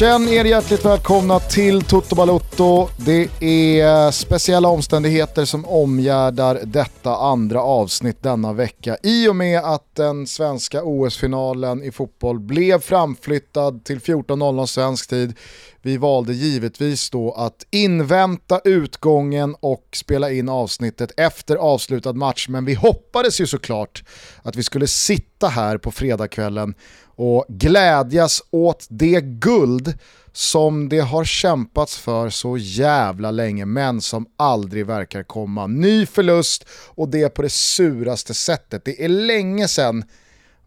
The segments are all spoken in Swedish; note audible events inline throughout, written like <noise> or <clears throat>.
Känn er hjärtligt välkomna till Toto Balotto. Det är speciella omständigheter som omgärdar detta andra avsnitt denna vecka. I och med att den svenska OS-finalen i fotboll blev framflyttad till 14.00 svensk tid. Vi valde givetvis då att invänta utgången och spela in avsnittet efter avslutad match. Men vi hoppades ju såklart att vi skulle sitta här på fredagskvällen och glädjas åt det guld som det har kämpats för så jävla länge men som aldrig verkar komma. Ny förlust och det på det suraste sättet. Det är länge sedan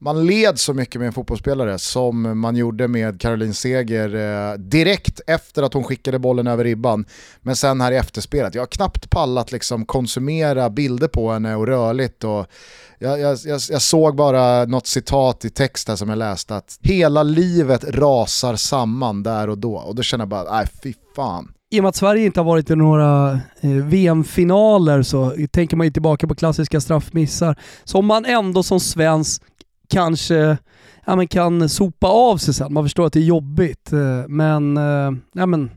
man led så mycket med en fotbollsspelare som man gjorde med Caroline Seger eh, direkt efter att hon skickade bollen över ribban. Men sen här i efterspelet, jag har knappt pallat liksom konsumera bilder på henne och rörligt. Och jag, jag, jag, jag såg bara något citat i texten som jag läste att hela livet rasar samman där och då. Och då känner jag bara, nej fy fan i och med att Sverige inte har varit i några eh, VM-finaler så tänker man ju tillbaka på klassiska straffmissar som man ändå som svensk kanske ja, men kan sopa av sig sen. Man förstår att det är jobbigt. Eh, men, eh, ja, men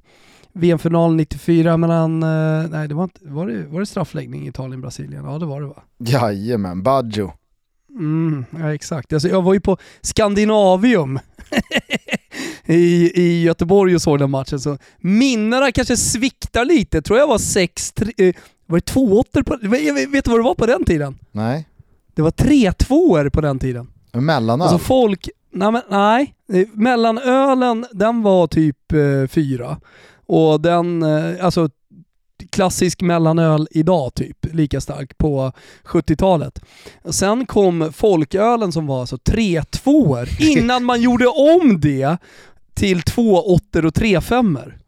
VM-final 94 mellan, eh, nej det var inte, var det, var det straffläggning Italien-Brasilien? Ja det var det va? Jajamän, Baggio. Mm, ja exakt. Alltså, jag var ju på Skandinavium <laughs> i, i Göteborg och såg den matchen så minnena kanske sviktar lite. Tror jag var 6 var det två åttor på, vet du vad det var på den tiden? Nej. Det var tre tvåor på den tiden. Mellanöl? Alltså folk, nej, men, nej. mellanölen den var typ eh, fyra. Och den, eh, alltså klassisk mellanöl idag typ, lika stark på 70-talet. Sen kom folkölen som var alltså tre tvåor <laughs> innan man gjorde om det till två åttor och tre femmor.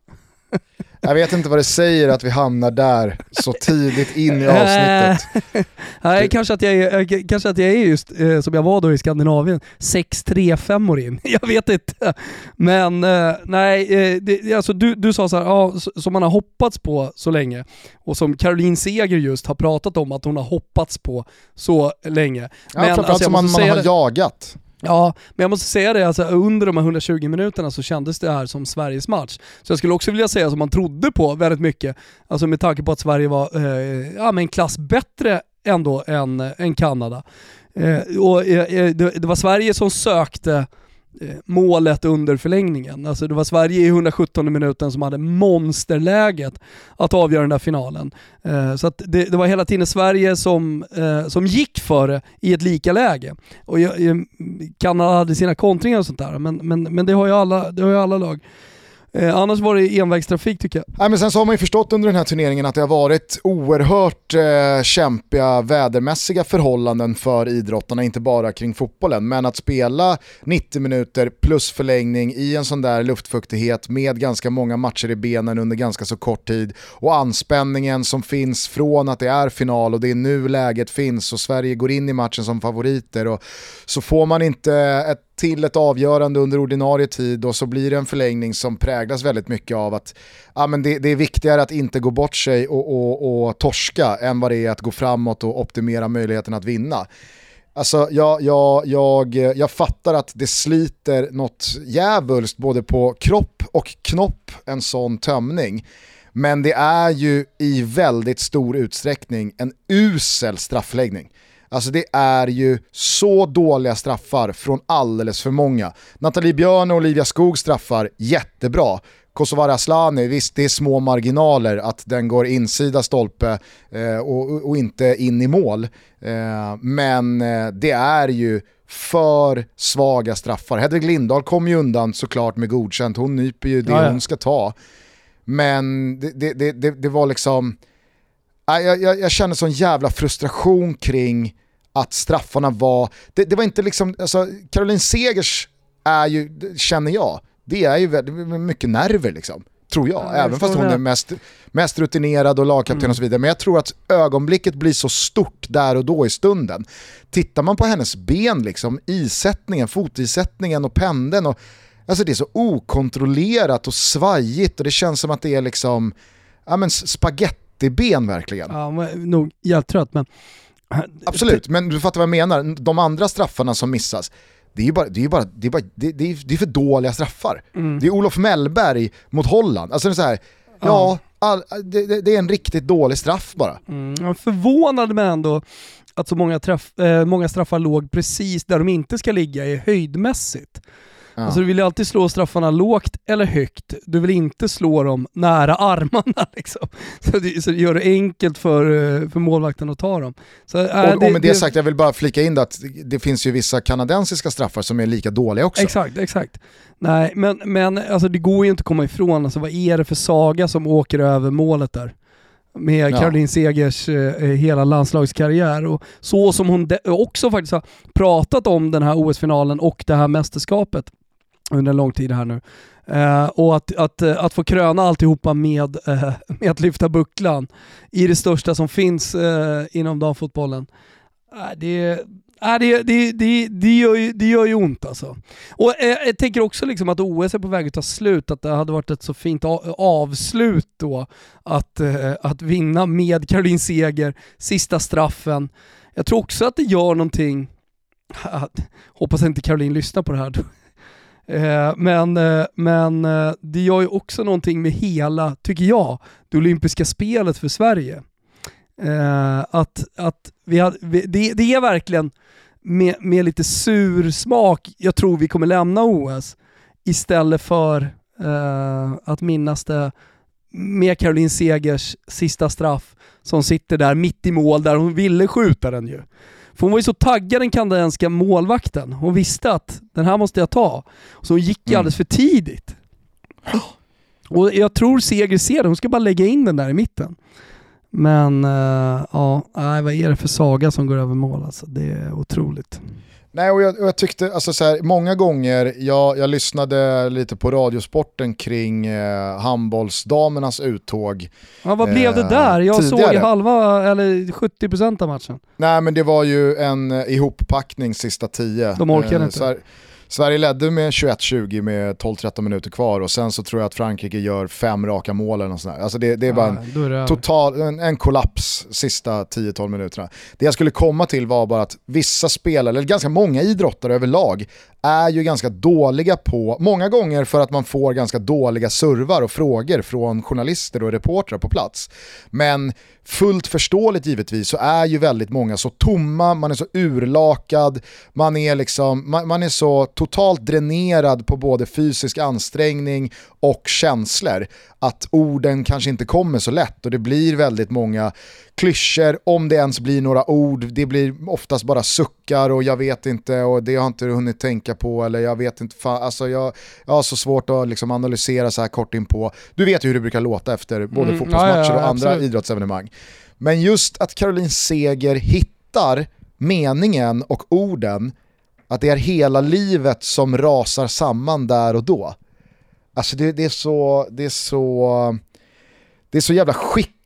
Jag vet inte vad det säger att vi hamnar där så tidigt in i avsnittet. <laughs> Nej, kanske att jag är, kanske att jag är just, eh, som jag var då i Skandinavien, 6-3-5 år in. <laughs> Jag vet inte. Men eh, nej, eh, det, alltså, du, du sa så här, ja, som man har hoppats på så länge och som Caroline Seger just har pratat om att hon har hoppats på så länge. Ja, men, framförallt alltså, som man, man har det. jagat. Ja, men jag måste säga det, alltså, under de här 120 minuterna så kändes det här som Sveriges match. Så jag skulle också vilja säga som man trodde på väldigt mycket, alltså med tanke på att Sverige var eh, ja, men en klass bättre ändå än, eh, än Kanada. Eh, och, eh, eh, det, det var Sverige som sökte Eh, målet under förlängningen. Alltså det var Sverige i 117 minuten som hade monsterläget att avgöra den där finalen. Eh, så att det, det var hela tiden Sverige som, eh, som gick före i ett lika läge. Och Kanada hade sina kontringar och sånt där, men, men, men det har ju alla, det har ju alla lag. Eh, annars var det envägstrafik tycker jag. Nej, men sen så har man ju förstått under den här turneringen att det har varit oerhört eh, kämpiga vädermässiga förhållanden för idrottarna, inte bara kring fotbollen. Men att spela 90 minuter plus förlängning i en sån där luftfuktighet med ganska många matcher i benen under ganska så kort tid och anspänningen som finns från att det är final och det är nu läget finns och Sverige går in i matchen som favoriter och så får man inte ett till ett avgörande under ordinarie tid och så blir det en förlängning som präglas väldigt mycket av att ja, men det, det är viktigare att inte gå bort sig och, och, och torska än vad det är att gå framåt och optimera möjligheten att vinna. Alltså jag, jag, jag, jag fattar att det sliter något djävulskt både på kropp och knopp en sån tömning. Men det är ju i väldigt stor utsträckning en usel straffläggning. Alltså det är ju så dåliga straffar från alldeles för många. Nathalie Björn och Olivia Skog straffar jättebra. Kosovare Asllani, visst det är små marginaler att den går insida stolpe eh, och, och, inte in i mål. Eh, men eh, det är ju för svaga straffar. Hedvig Lindahl kom ju undan såklart med godkänt, hon nyper ju det ja, ja. hon ska ta. Men det, det, det, det var liksom jag, jag, jag känner sån jävla frustration kring att straffarna var, det, det var inte liksom, alltså Caroline Segers är ju, känner jag, det är ju väldigt mycket nerver liksom. Tror jag, ja, även fast hon är mest, mest rutinerad och lagkapten mm. och så vidare. Men jag tror att ögonblicket blir så stort där och då i stunden. Tittar man på hennes ben, liksom, isättningen, fotisättningen och pendeln. Och, alltså det är så okontrollerat och svajigt och det känns som att det är liksom, ja men spagetti ben verkligen. Ja, nog jävligt trött men... Absolut, men du fattar vad jag menar. De andra straffarna som missas, det är ju bara, det är bara, det är bara, det, det är, det är för dåliga straffar. Mm. Det är Olof Mellberg mot Holland. Alltså det är så här, ja, all, det, det, är en riktigt dålig straff bara. Mm. Jag förvånade mig ändå att så många, träff, eh, många straffar låg precis där de inte ska ligga, i höjdmässigt. Ja. Alltså du vill ju alltid slå straffarna lågt eller högt. Du vill inte slå dem nära armarna <laughs> liksom. Så det, så det gör det enkelt för, eh, för målvakten att ta dem. Så, äh, och, det, och med det, det, sagt, jag vill bara flika in att det finns ju vissa kanadensiska straffar som är lika dåliga också. Exakt, exakt. Nej, men, men alltså, det går ju inte att komma ifrån, alltså, vad är det för saga som åker över målet där? med ja. Caroline Segers eh, eh, hela landslagskarriär. Och så som hon också faktiskt har pratat om den här OS-finalen och det här mästerskapet under en lång tid här nu. Eh, och att, att, eh, att få kröna alltihopa med, eh, <laughs> med att lyfta bucklan i det största som finns eh, inom damfotbollen. Eh, det, äh, det, det, det, det, gör ju, det gör ju ont alltså. Och eh, jag tänker också liksom att OS är på väg att ta slut, att det hade varit ett så fint avslut då att, eh, att vinna med Caroline Seger, sista straffen. Jag tror också att det gör någonting, <laughs> hoppas inte Caroline lyssnar på det här, Eh, men, eh, men eh, det gör ju också någonting med hela, tycker jag, det olympiska spelet för Sverige. Eh, att, att vi hade, det, det är verkligen med, med lite sur smak jag tror vi kommer lämna OS istället för eh, att minnas det med Caroline Segers sista straff som sitter där mitt i mål där hon ville skjuta den ju. För hon var ju så taggad den kanadensiska målvakten. Hon visste att den här måste jag ta. Så hon gick mm. alldeles för tidigt. Och jag tror Seger ser det, hon ska bara lägga in den där i mitten. Men uh, ja, nej, vad är det för saga som går över mål alltså? Det är otroligt. Nej, och jag, och jag tyckte, alltså så här, många gånger, jag, jag lyssnade lite på radiosporten kring eh, handbollsdamernas uttåg. Ja, vad blev det eh, där? Jag tidigare. såg halva, eller 70% av matchen. Nej, men det var ju en eh, ihoppackning sista tio. De orkade eh, inte. Här, Sverige ledde med 21-20 med 12-13 minuter kvar och sen så tror jag att Frankrike gör fem raka mål eller något sånt Alltså det, det är bara en, är total, en, en kollaps sista 10-12 minuterna. Det jag skulle komma till var bara att vissa spelare, eller ganska många idrottare överlag, är ju ganska dåliga på, många gånger för att man får ganska dåliga servar och frågor från journalister och reportrar på plats. Men fullt förståeligt givetvis så är ju väldigt många så tomma, man är så urlakad, man är, liksom, man, man är så totalt dränerad på både fysisk ansträngning och känslor att orden kanske inte kommer så lätt och det blir väldigt många klyschor, om det ens blir några ord, det blir oftast bara suckar och jag vet inte och det har jag inte hunnit tänka på eller jag vet inte, fan, alltså jag, jag har så svårt att liksom analysera så här kort in på. Du vet ju hur det brukar låta efter både mm, fotbollsmatcher ja, ja, och andra absolut. idrottsevenemang. Men just att Caroline Seger hittar meningen och orden, att det är hela livet som rasar samman där och då. Alltså det, det, är så, det är så det är så jävla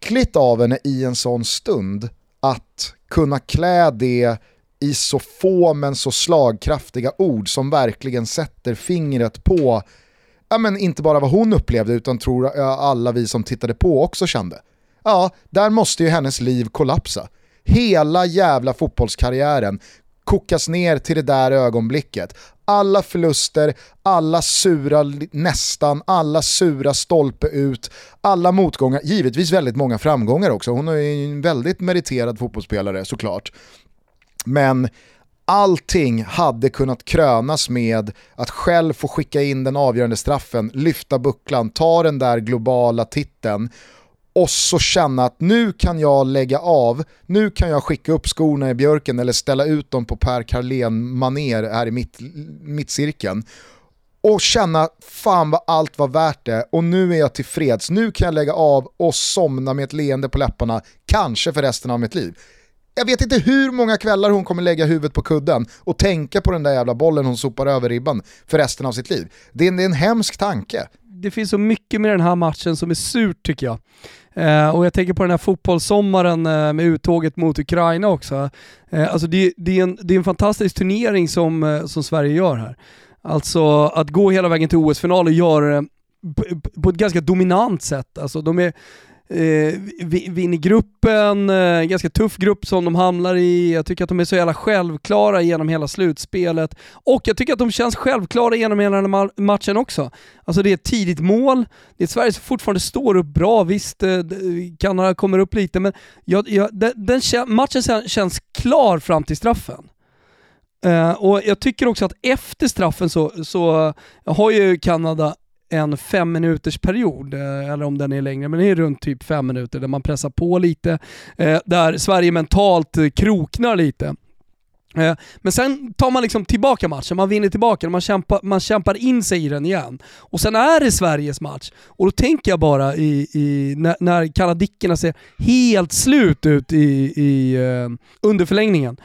skickligt av henne i en sån stund att kunna klä det i så få men så slagkraftiga ord som verkligen sätter fingret på, ja men inte bara vad hon upplevde utan tror alla vi som tittade på också kände. Ja, där måste ju hennes liv kollapsa. Hela jävla fotbollskarriären kokas ner till det där ögonblicket. Alla förluster, alla sura nästan, alla sura stolpe ut, alla motgångar, givetvis väldigt många framgångar också. Hon är en väldigt meriterad fotbollsspelare såklart. Men allting hade kunnat krönas med att själv få skicka in den avgörande straffen, lyfta bucklan, ta den där globala titeln och så känna att nu kan jag lägga av, nu kan jag skicka upp skorna i björken eller ställa ut dem på Per Carlén maner här i mitt, mittcirkeln och känna fan vad allt var värt det och nu är jag tillfreds, nu kan jag lägga av och somna med ett leende på läpparna, kanske för resten av mitt liv. Jag vet inte hur många kvällar hon kommer lägga huvudet på kudden och tänka på den där jävla bollen hon sopar över ribban för resten av sitt liv. Det är, det är en hemsk tanke. Det finns så mycket med den här matchen som är surt tycker jag. Eh, och jag tänker på den här fotbollssommaren eh, med uttåget mot Ukraina också. Eh, alltså det, det, är en, det är en fantastisk turnering som, eh, som Sverige gör här. Alltså att gå hela vägen till OS-final och göra det på ett ganska dominant sätt. Alltså de är eh, vinner gruppen, eh, ganska tuff grupp som de hamnar i. Jag tycker att de är så jävla självklara genom hela slutspelet. Och jag tycker att de känns självklara genom hela den här matchen också. Alltså det är ett tidigt mål, det är Sverige som fortfarande står upp bra. Visst, eh, Kanada kommer upp lite, men jag, jag, den, den matchen känns klar fram till straffen. Uh, och jag tycker också att efter straffen så, så har ju Kanada en fem minuters period, eh, eller om den är längre, men det är runt typ fem minuter där man pressar på lite, eh, där Sverige mentalt kroknar lite. Eh, men sen tar man liksom tillbaka matchen, man vinner tillbaka man kämpar, man kämpar in sig i den igen. Och sen är det Sveriges match. Och då tänker jag bara i, i när, när kanadickerna ser helt slut ut i, i, under förlängningen,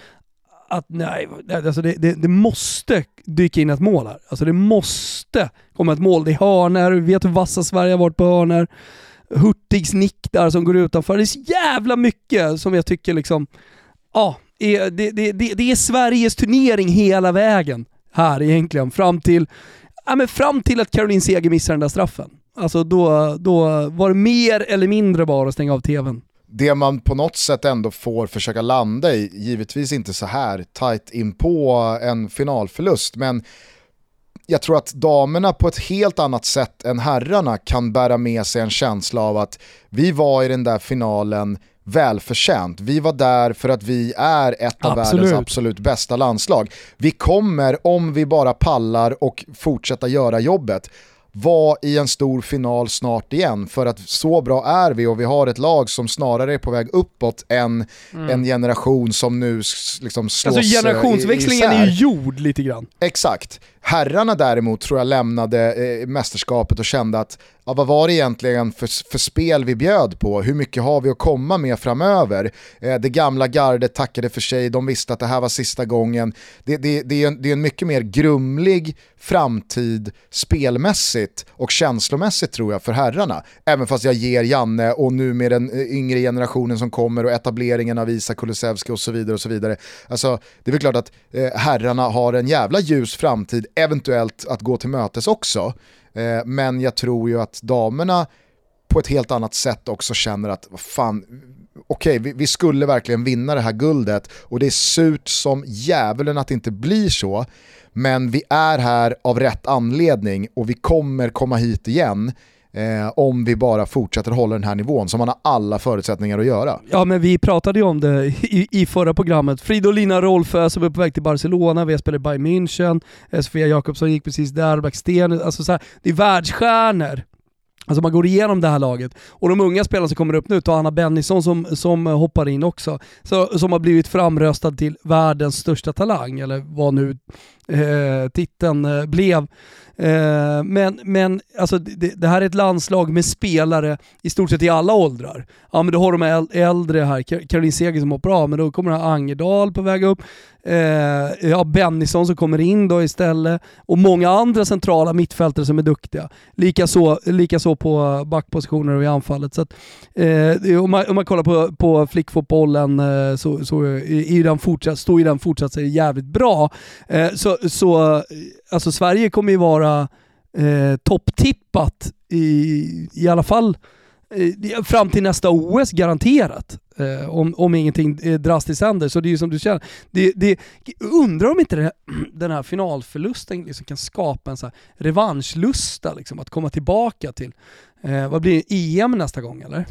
att nej, alltså det, det, det, måste dyka in ett mål här. Alltså det måste komma ett mål. Det är hörner, vi vet hur vassa Sverige har varit på hörner. Hurtigs nick där som går utanför. Det är så jävla mycket som jag tycker liksom, ja, det, det, det, det är Sveriges turnering hela vägen här egentligen. Fram till, ja, men fram till att Caroline Seger missar den där straffen. Alltså då, då var det mer eller mindre bara att stänga av tvn det man på något sätt ändå får försöka landa i, givetvis inte så här tight in på en finalförlust, men jag tror att damerna på ett helt annat sätt än herrarna kan bära med sig en känsla av att vi var i den där finalen välförtjänt. Vi var där för att vi är ett av absolut. världens absolut bästa landslag. Vi kommer, om vi bara pallar och fortsätta göra jobbet, vara i en stor final snart igen. För att så bra är vi och vi har ett lag som snarare är på väg uppåt än mm. en generation som nu liksom slås Alltså generationsväxlingen är ju gjord lite grann. Exakt. Herrarna däremot tror jag lämnade eh, mästerskapet och kände att ja, vad var det egentligen för, för spel vi bjöd på? Hur mycket har vi att komma med framöver? Eh, det gamla gardet tackade för sig, de visste att det här var sista gången. Det, det, det, är, en, det är en mycket mer grumlig framtid spelmässigt och känslomässigt tror jag för herrarna. Även fast jag ger Janne och nu med den eh, yngre generationen som kommer och etableringen av Isak Kulusevski och så vidare. och så vidare. Alltså, det är väl klart att eh, herrarna har en jävla ljus framtid, eventuellt att gå till mötes också. Eh, men jag tror ju att damerna på ett helt annat sätt också känner att, fan, okej, okay, vi, vi, skulle verkligen vinna det här guldet och det är surt som djävulen att det inte blir så. Men vi är här av rätt anledning och vi kommer komma hit igen. Eh, om vi bara fortsätter hålla den här nivån som man har alla förutsättningar att göra. Ja men vi pratade ju om det i, i förra programmet. Fridolina Rolfö som är på väg till Barcelona, vi har spelat i Bayern München, Sofia Jakobsson gick precis där, Backsten, alltså så här, det är världsstjärnor. Alltså man går igenom det här laget. Och de unga spelarna som kommer upp nu, ta Anna Bennison som, som hoppar in också, så, som har blivit framröstad till världens största talang, eller vad nu eh, titeln eh, blev. Eh, men men alltså, det, det, här är ett landslag med spelare i stort sett i alla åldrar. Ja men då har de äldre här, Caroline Seger som hoppar av, men då kommer Angerdal på väg upp. Eh, ja, Bennison som kommer in då istället och många andra centrala mittfältare som är duktiga. Likaså lika så på backpositioner och i anfallet. Så att, eh, om, man, om man kollar på, på flickfotbollen eh, så, så är den fortsatt, står ju den fortsatt sig jävligt bra. Eh, så, så alltså Sverige kommer ju vara eh, topptippat i, i alla fall eh, fram till nästa OS garanterat. Eh, om, om ingenting eh, drastiskt händer. Så det är ju som du känner, det, det, undrar om inte det, <clears throat> den här finalförlusten liksom kan skapa en så här revanschlusta, liksom, att komma tillbaka till, eh, vad blir det, EM nästa gång eller?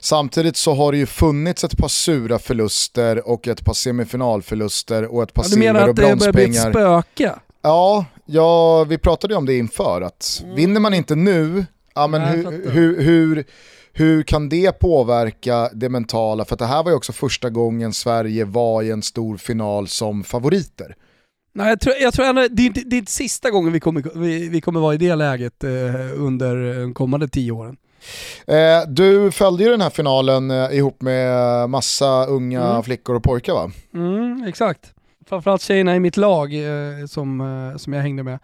Samtidigt så har det ju funnits ett par sura förluster och ett par semifinalförluster och ett par ja, silver och bronspengar. Du menar att det börjar bli ett spöke? Ja, ja, vi pratade ju om det inför, att mm. vinner man inte nu, ja, men hur, hur, hur hur kan det påverka det mentala? För det här var ju också första gången Sverige var i en stor final som favoriter. Nej, jag tror, jag tror ändå, det, är inte, det är inte sista gången vi kommer, vi, vi kommer vara i det läget eh, under de kommande tio åren. Eh, du följde ju den här finalen eh, ihop med massa unga mm. flickor och pojkar va? Mm, exakt. Framförallt tjejerna i mitt lag eh, som, eh, som jag hängde med.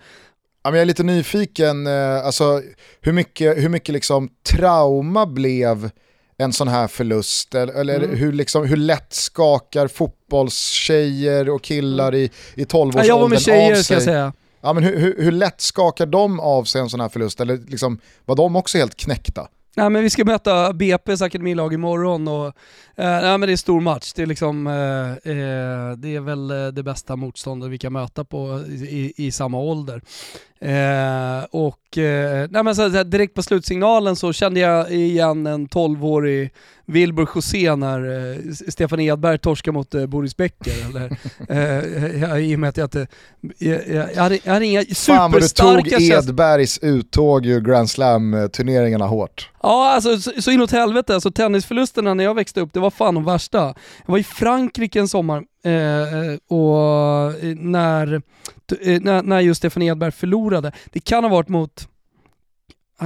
Jag är lite nyfiken, eh, alltså, hur mycket, hur mycket liksom trauma blev en sån här förlust? Eller, eller mm. hur, liksom, hur lätt skakar fotbollstjejer och killar i, i 12-årsåldern Jag var med tjejer ska jag säga. Ja, men hur, hur, hur, lätt skakar de av sig en sån här förlust? Eller liksom, var de också helt knäckta? Nej, men vi ska möta BP's akademilag imorgon och eh, nej, men det är stor match. Det är, liksom, eh, eh det är väl eh, det bästa motståndet vi kan möta på i, i samma ålder. Eh, och eh, nej, men så, direkt på slutsignalen så kände jag igen en 12-årig Wilbur José när eh, Stefan Edberg torskade mot eh, Boris Becker. Eller, <laughs> eh, I och med att jag inte... Jag, jag, jag, hade, jag hade inga superstarka... Fan vad du tog Edbergs uttåg ur Grand Slam-turneringarna hårt. Ja, alltså så, så inåt helvete. Alltså, tennisförlusterna när jag växte upp, det var fan de värsta. Jag var i Frankrike en sommar eh, och eh, när, eh, Eh, när, när just Stefan Edberg förlorade. Det kan ha varit mot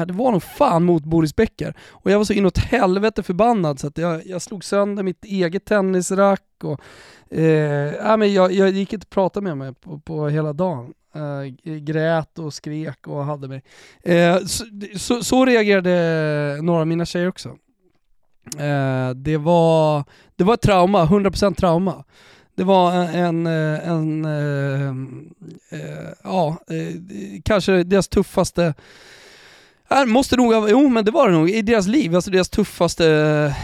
det var nog fan mot Boris Becker. Och jag var så inåt helvete förbannad så att jag, jag slog sönder mitt eget tennisrack och eh, men jag, jag gick inte att prata med mig på, på hela dagen. Eh, grät och skrek och hade mig. Eh, så, så, så, reagerade några av mina tjejer också. Det, var, det var ett trauma, 100% trauma. Det var en, en, en eh, eh, ja, kanske deras tuffaste här måste nog jo men det var det nog, i deras liv, alltså deras tuffaste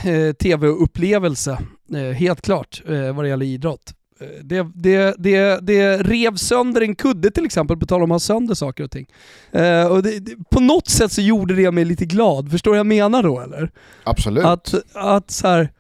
eh, tv-upplevelse. Eh, helt klart, eh, vad det gäller idrott. Eh, det, det, det, det rev sönder en kudde till exempel, på tal om att ha sönder saker och ting. Eh, och det, det, på något sätt så gjorde det mig lite glad, förstår du vad jag menar då eller? Absolut. Att, att så här,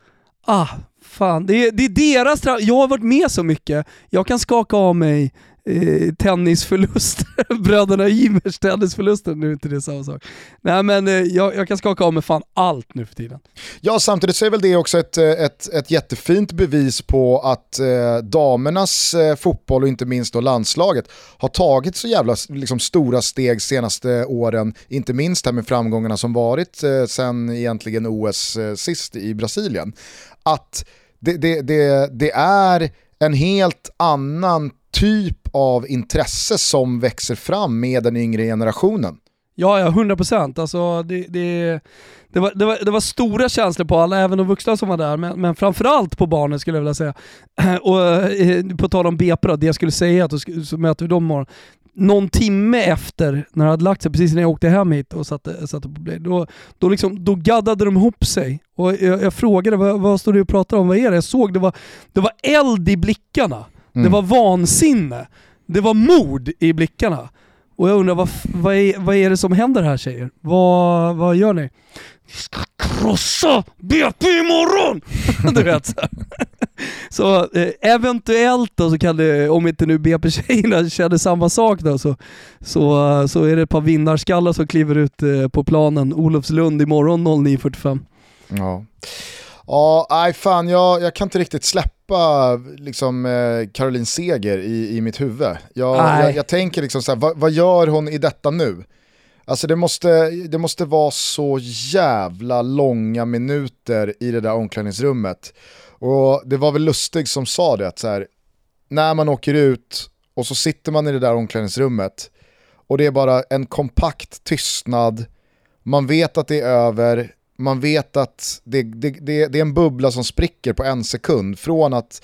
ah, fan, det, det är deras Jag har varit med så mycket, jag kan skaka av mig eh, tennisförluster, <laughs> bröderna Ivers tennisförluster, nu är inte det samma sak. Nej men eh, jag, jag, kan skaka av mig fan allt nu för tiden. Ja samtidigt så är väl det också ett, eh, ett, ett jättefint bevis på att eh, damernas eh, fotboll och inte minst då landslaget har tagit så jävla liksom, stora steg senaste åren, inte minst här med framgångarna som varit eh, sen egentligen OS eh, sist i Brasilien. Att det, det, det, det är en helt annan typ av intresse som växer fram med den yngre generationen. Ja, ja, 100 procent. Alltså, det, det, det, var, det, var, det var stora känslor på alla, även de vuxna som var där, men, men framförallt på barnen skulle jag vilja säga. <clears throat> Och eh, på tal om BP då, det jag skulle säga, att så möter vi dem imorgon. Någon timme efter, när det hade lagt sig, precis när jag åkte hem hit och satte, satte på play, då, då, liksom, då gaddade de ihop sig. Och jag, jag frågade, vad, vad står du och pratar om, vad är det? Jag såg, det var, det var eld i blickarna. Mm. Det var vansinne. Det var mod i blickarna. Och jag undrar, vad, vad, är, vad är det som händer här tjejer? Vad, vad gör ni? Vi ska krossa BP imorgon! <laughs> du vet så. så eh, eventuellt då så kan det, om inte nu BP-tjejerna känner samma sak då, så, så, så är det ett par vinnarskallar som kliver ut eh, på planen Olofslund imorgon 09.45. Ja. Ja, nej fan jag, jag kan inte riktigt släppa liksom, eh, Caroline Seger i, i mitt huvud. Jag, jag, jag, tänker liksom så här, vad, vad, gör hon i detta nu? Alltså det måste, det måste vara så jävla långa minuter i det där omklädningsrummet. Och det var väl Lustig som sa det, att så här, när man åker ut och så sitter man i det där omklädningsrummet och det är bara en kompakt tystnad, man vet att det är över, man vet att det, det, det, det, är en bubbla som spricker på en sekund. Från att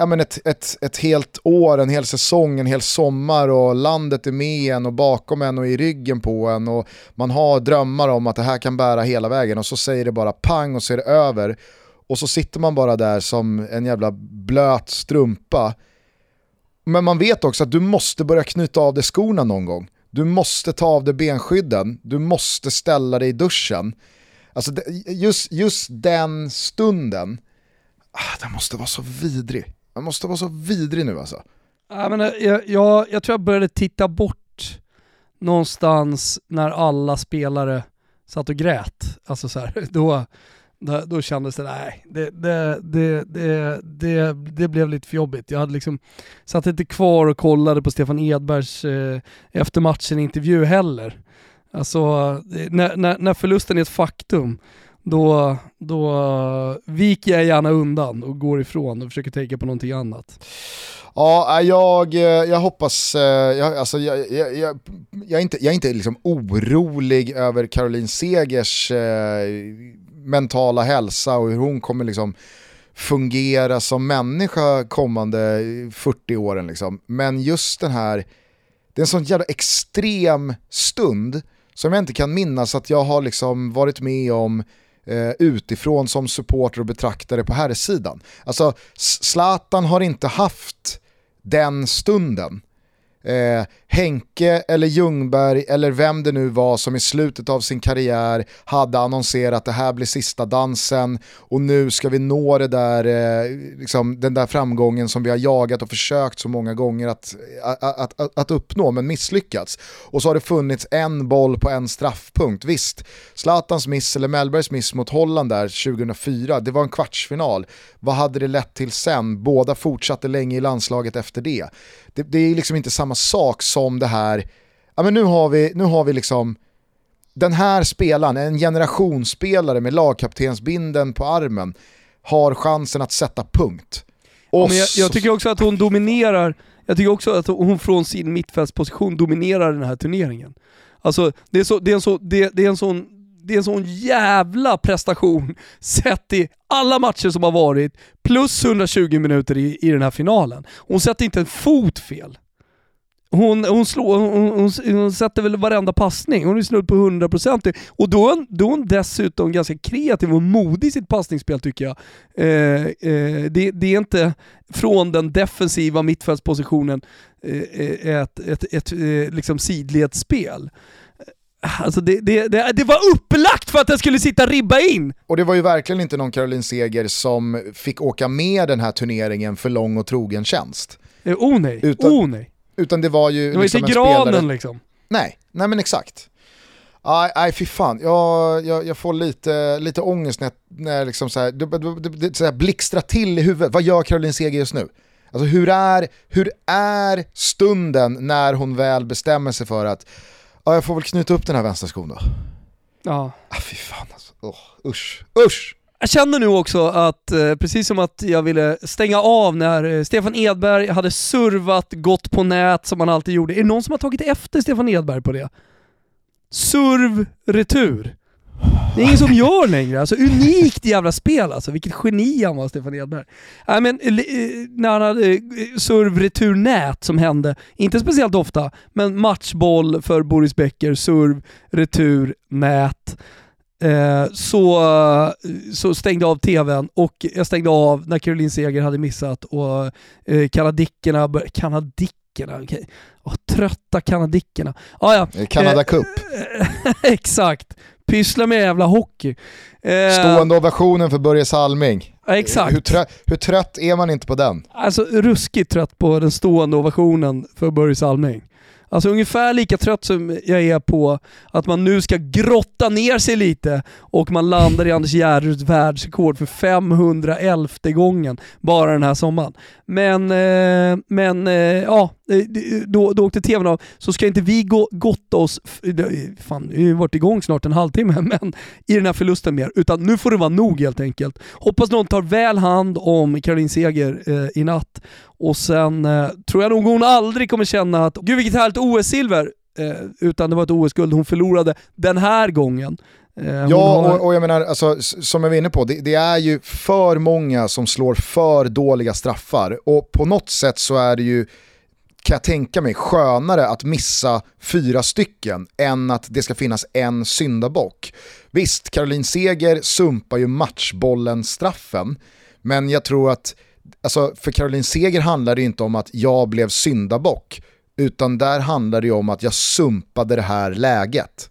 ja, men ett, ett, ett helt år, en hel säsong, en hel sommar och landet är med en och bakom en och i ryggen på en och man har drömmar om att det här kan bära hela vägen och så säger det bara pang och så är det över. Och så sitter man bara där som en jävla blöt strumpa. Men man vet också att du måste börja knyta av dig skorna någon gång. Du måste ta av dig benskydden, du måste ställa dig i duschen. Alltså just, just den stunden, ah, den måste vara så vidrig. Man måste vara så vidrig nu alltså. Ja, men eh, jag, jag, jag tror jag började titta bort någonstans när alla spelare satt och grät. Alltså så här, <laughs> då, då, då kändes det, nej, det, det, det, det, det, det blev lite för jobbigt. Jag hade liksom, satt inte kvar och kollade på Stefan Edbergs eh, efter matchen intervju heller. Alltså, eh, när, när, när förlusten är ett faktum, då, då viker jag gärna undan och går ifrån och försöker tänka på någonting annat. Ja, äh, jag, eh, jag hoppas, eh, jag, alltså, jag, jag, jag, jag är inte, jag är inte liksom orolig över Caroline Segers eh, mentala hälsa och hur hon kommer liksom fungera som människa kommande 40 åren. Liksom. Men just den här, det är en sån jävla extrem stund som jag inte kan minnas att jag har liksom varit med om eh, utifrån som supporter och betraktare på herrsidan. Alltså Zlatan har inte haft den stunden eh, Henke eller Ljungberg eller vem det nu var som i slutet av sin karriär hade annonserat att det här blir sista dansen och nu ska vi nå det där, eh, liksom, den där framgången som vi har jagat och försökt så många gånger att, att, att, att, uppnå men misslyckats. Och så har det funnits en boll på en straffpunkt. Visst, Zlatans miss eller Mellbergs miss mot Holland där 2004, det var en kvartsfinal. Vad hade det lett till sen? Båda fortsatte länge i landslaget efter det. Det, det är liksom inte samma sak som det här, ja men nu har vi, nu har vi liksom den här spelaren, en generationsspelare med lagkaptensbinden på armen, har chansen att sätta punkt. Ja, men jag, jag, tycker också att hon dominerar, jag tycker också att hon från sin mittfältsposition dominerar den här turneringen. Alltså det är, så, det är, en, så, det, det är en sån det är en sån jävla prestation <laughs> sett i alla matcher som har varit, plus 120 minuter i, i den här finalen. Hon sätter inte en fot fel. Hon, hon, slår, hon, hon, hon sätter väl varenda passning, hon är snudd på 100% och då, då är hon dessutom ganska kreativ och modig i sitt passningsspel tycker jag. Eh, eh, det, det, är inte från den defensiva mittfältspositionen eh, eh ett, ett, ett, ett liksom sidledsspel. Alltså det, det, det, det, var upplagt för att den skulle sitta ribba in! Och det var ju verkligen inte någon Caroline Seger som fick åka med den här turneringen för lång och trogen tjänst. Eh, oh nej, utan, oh nej. Utan det var ju Det var liksom inte granen spelare... liksom. Nej, nej men exakt. Nej, nej fy fan. Jag, jag, jag får lite, lite ångest när, när liksom så här, det, det, det, så här blixtrar till i huvudet. Vad gör Caroline Seger just nu? Alltså hur är, hur är stunden när hon väl bestämmer sig för att ja, jag får väl knyta upp den här vänsterskon då. Ja. Ah, fy fan alltså. Oh, usch, usch! Jag känner nu också att, eh, precis som att jag ville stänga av när eh, Stefan Edberg hade servat gått på nät som han alltid gjorde. Är det någon som har tagit efter Stefan Edberg på det? Serv, retur. Det är ingen som gör längre. Alltså unikt jävla spel alltså. Vilket geni han var, Stefan Edberg. Äh, men, eh, när han hade eh, serv retur nät som hände, inte speciellt ofta, men matchboll för Boris Becker, serv retur nät. Eh, så, så stängde jag av tvn och jag stängde av när Caroline Seger hade missat och eh, kanadickerna, kanadickerna, okay. oh, trötta kanadickerna. Ah, ja. Canada Cup. <laughs> exakt pyssla med jävla hockey. Eh, Stående ovationen för Börje Salming. Ja, exakt. Hur, trö hur, trött är man inte på den? Alltså ruskigt trött på den stående ovationen för Börje Salming. Alltså ungefär lika trött som jag är på att man nu ska grotta ner sig lite och man landar i Anders Gärderuds världsrekord för 511 gången bara den här sommaren. Men, eh, men eh, ja, då, då åkte tvn av, så ska inte vi gå, gotta oss, fan vi har varit igång snart en halvtimme, <laughs> men i den här förlusten mer. Utan nu får det vara nog helt enkelt. Hoppas någon tar väl hand om Caroline Seger eh, i natt och sen eh, tror jag nog hon aldrig kommer känna att, gud vilket härligt OS-silver, eh, utan det var ett OS-guld hon förlorade den här gången. Eh, ja, och, och, jag menar, alltså, som jag var inne på, det, det, är ju för många som slår för dåliga straffar och på något sätt så är det ju kan jag tänka mig, skönare att missa fyra stycken än att det ska finnas en syndabock. Visst, Caroline Seger sumpar ju matchbollen straffen, men jag tror att alltså, för Caroline Seger handlar det inte om att jag blev syndabock, utan där handlar det om att jag sumpade det här läget.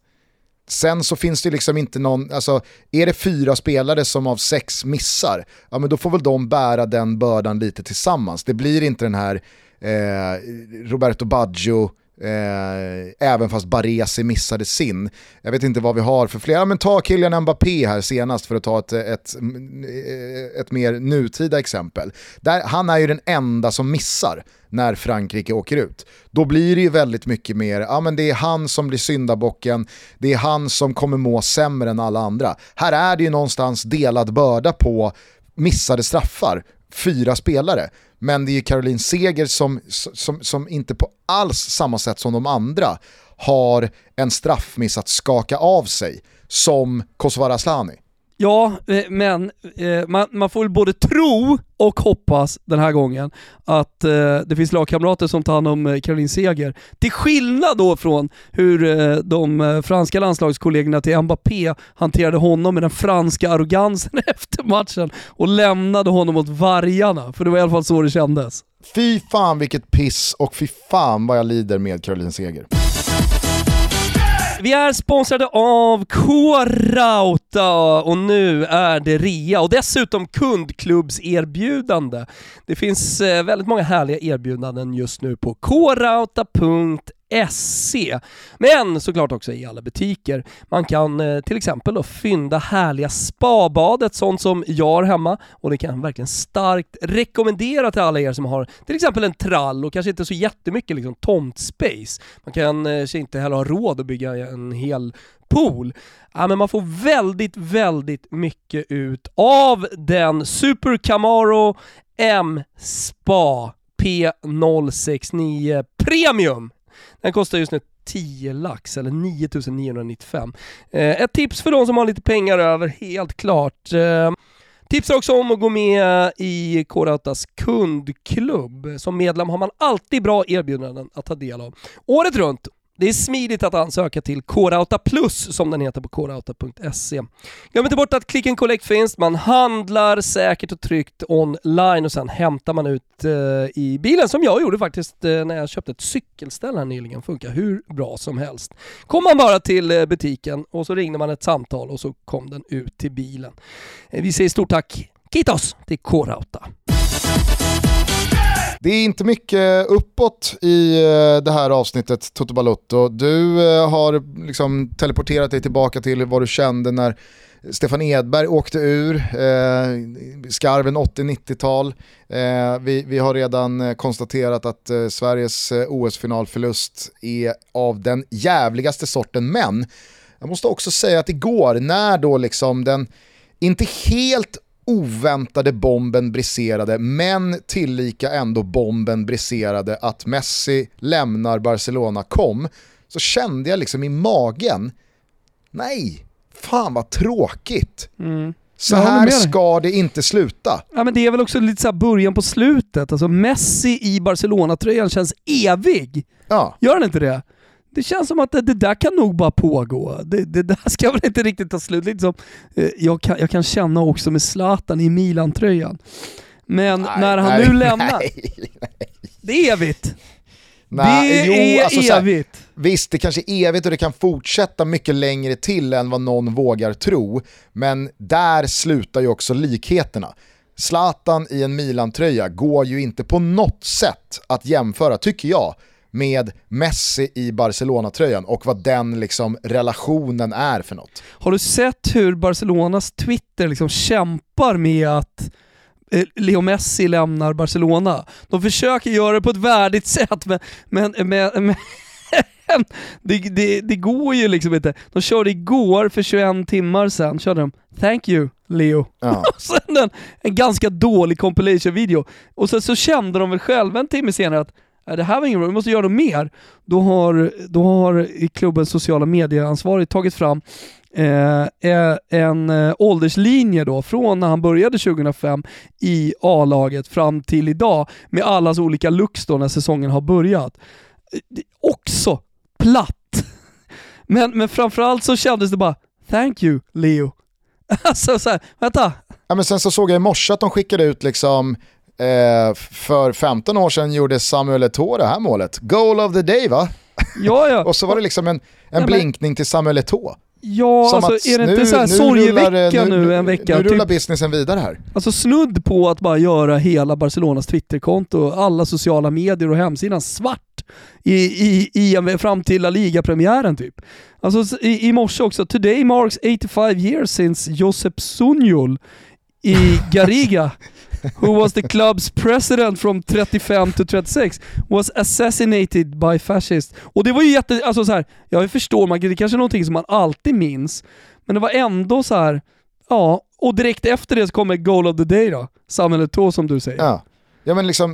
Sen så finns det liksom inte någon, alltså är det fyra spelare som av sex missar, ja men då får väl de bära den bördan lite tillsammans. Det blir inte den här eh, Roberto Baggio, Eh, även fast Baresi missade sin. Jag vet inte vad vi har för flera, men ta Kylian Mbappé här senast för att ta ett, ett, eh, ett mer nutida exempel. Där, han är ju den enda som missar när Frankrike åker ut. Då blir det ju väldigt mycket mer, ja men det är han som blir syndabocken, det är han som kommer må sämre än alla andra. Här är det ju någonstans delad börda på missade straffar, fyra spelare. Men det är ju Caroline Seger som, som, som inte på alls samma sätt som de andra har en straffmiss att skaka av sig som Kosovare Asllani. Ja, eh, men eh, man, man får väl både tro och hoppas den här gången att eh, det finns lagkamrater som tar hand om Caroline Seger. Till skillnad då från hur de franska landslagskollegorna till Mbappé hanterade honom med den franska arrogansen <laughs> efter matchen och lämnade honom åt vargarna. För det var i alla fall så det kändes. Fy fan vilket piss och fy fan vad jag lider med Caroline Seger. Vi är sponsrade av K-Rauta och nu är det rea och dessutom kundklubbserbjudande. Det finns eh, väldigt många härliga erbjudanden just nu på krauta.se SE. Men såklart också i alla butiker. Man kan eh, till exempel då fynda härliga spabadet, sånt som jag har hemma och det kan jag verkligen starkt rekommendera till alla er som har till exempel en trall och kanske inte så jättemycket liksom, tomtspace. Man kan kanske eh, inte heller ha råd att bygga en hel pool. Ja, men man får väldigt, väldigt mycket ut av den Super Camaro M-Spa P069 Premium. Den kostar just nu 10 lax eller 9995. Eh, ett tips för de som har lite pengar över, helt klart. Eh, Tipsar också om att gå med i K-Rautas kundklubb. Som medlem har man alltid bra erbjudanden att ta del av. Året runt det är smidigt att ansöka till K-Rauta Plus som den heter på korauta.se. Glöm inte bort att Click and Collect finns, man handlar säkert och tryggt online och sen hämtar man ut eh, i bilen som jag gjorde faktiskt eh, när jag köpte ett cykelställ här nyligen. Funkar hur bra som helst. Kom man bara till eh, butiken och så ringde man ett samtal och så kom den ut till bilen. Eh, vi säger stort tack, Kitos, till K-Rauta. Det är inte mycket uppåt i eh, det här avsnittet Toto Balotto. Du eh, har liksom teleporterat dig tillbaka till vad du kände när Stefan Edberg åkte ur, eh, skarven 80-90-tal. Eh, vi, vi har redan eh, konstaterat att eh, Sveriges OS-finalförlust är av den jävligaste sorten, men jag måste också säga att igår när då liksom den inte helt oväntade bomben briserade, men tillika ändå bomben briserade att Messi lämnar Barcelona kom, så kände jag liksom i magen, nej, fan vad tråkigt. Mm. Så här ska det inte sluta. Ja, men det är väl också lite så början på slutet. Alltså Messi i Barcelona-tröjan känns evig. Ja. Gör han inte det? Det känns som att det, det, där kan nog bara pågå. Det, det där ska väl inte riktigt ta slut. Liksom, jag, kan, jag kan känna också med Zlatan i Milan-tröjan. Men nej, när han nej, nu lämnar, nej, det är evigt. Nej, det jo, är alltså, evigt. Här, visst, det kanske är evigt och det kan fortsätta mycket längre till än vad någon vågar tro. Men där slutar ju också likheterna. Zlatan i en Milan-tröja går ju inte på något sätt att jämföra, tycker jag, med Messi i Barcelona-tröjan och vad den liksom relationen är för något. Har du sett hur Barcelonas Twitter liksom kämpar med att eh, Leo Messi lämnar Barcelona? De försöker göra det på ett värdigt sätt men, men, men, men <laughs> det, det, det, går ju liksom inte. De körde igår för 21 timmar sedan, körde de “Thank you Leo” ja. <laughs> och sen en, en ganska dålig compilation-video. Och sen så kände de väl själva en timme senare att Äh, det här var ingen bra, vi måste göra något mer. Då har, då har klubbens sociala medieansvarig tagit fram eh, eh, en eh, ålderslinje då, från när han började 2005 i A-laget fram till idag, med allas olika looks då när säsongen har börjat. Också platt. <laughs> Men, men framförallt så kändes det bara, thank you Leo. <laughs> alltså såhär, vänta. Ja, men sen så såg jag i morse att de skickade ut liksom Eh, för 15 år sedan gjorde Samuel Eto'o det här målet. Goal of the day va? Ja, ja. <laughs> och så var det liksom en, en ja, blinkning till Samuel Eto'o. Ja, Som alltså är det nu, inte så här sorgevecka nu, nu, en vecka? Nu rullar typ, businessen vidare här. Alltså snudd på att bara göra hela Barcelonas Twitterkonto, alla sociala medier och hemsidan svart i, i, i, fram till La Liga-premiären typ. Alltså i, i morse också, today marks 85 years since Josep Sunjul i <laughs> Garriga who was the club's president from 35 to 36, was assassinated by fascists. Och det var ju jätte... Alltså så här, jag förstår, man, det kanske är någonting som man alltid minns, men det var ändå så här, ja, och direkt efter det så kommer Goal of the Day då, Samuel Eto'o som du säger. Ja. Ja men liksom,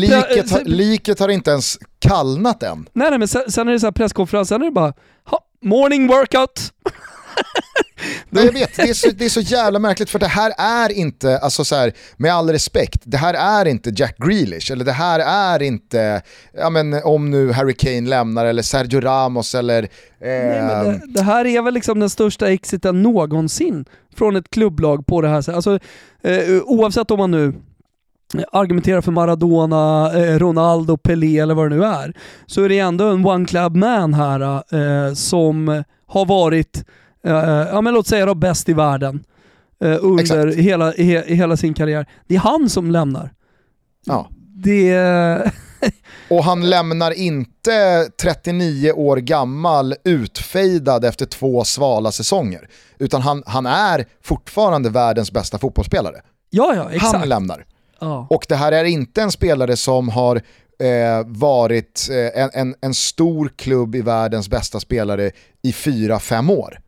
liket, har, <laughs> liket har inte ens kallnat än. Nej nej men sen, sen är det så här presskonferens, sen är det bara, ha, morning workout. <laughs> Ja, jag vet, det är, så, det är så jävla märkligt för det här är inte, alltså så här, med all respekt, det här är inte Jack Grealish eller det här är inte, ja men om nu Harry Kane lämnar eller Sergio Ramos eller... Eh, Nej, men det, det, här är väl liksom den största exiten någonsin från ett klubblag på det här sättet. Alltså, eh, oavsett om man nu argumenterar för Maradona, eh, Ronaldo, Pelé eller vad det nu är, så är det ändå en one club man här eh, som har varit ja men låt säga då bäst i världen uh, under hela, he, hela sin karriär. Det är han som lämnar. Ja. Det... <laughs> och han lämnar inte 39 år gammal utfejdad efter två svala säsonger. Utan han, han är fortfarande världens bästa fotbollsspelare. Ja, ja, exakt. Han lämnar. Ja. Och det här är inte en spelare som har eh, varit eh, en, en, en stor klubb i världens bästa spelare i fyra fem år.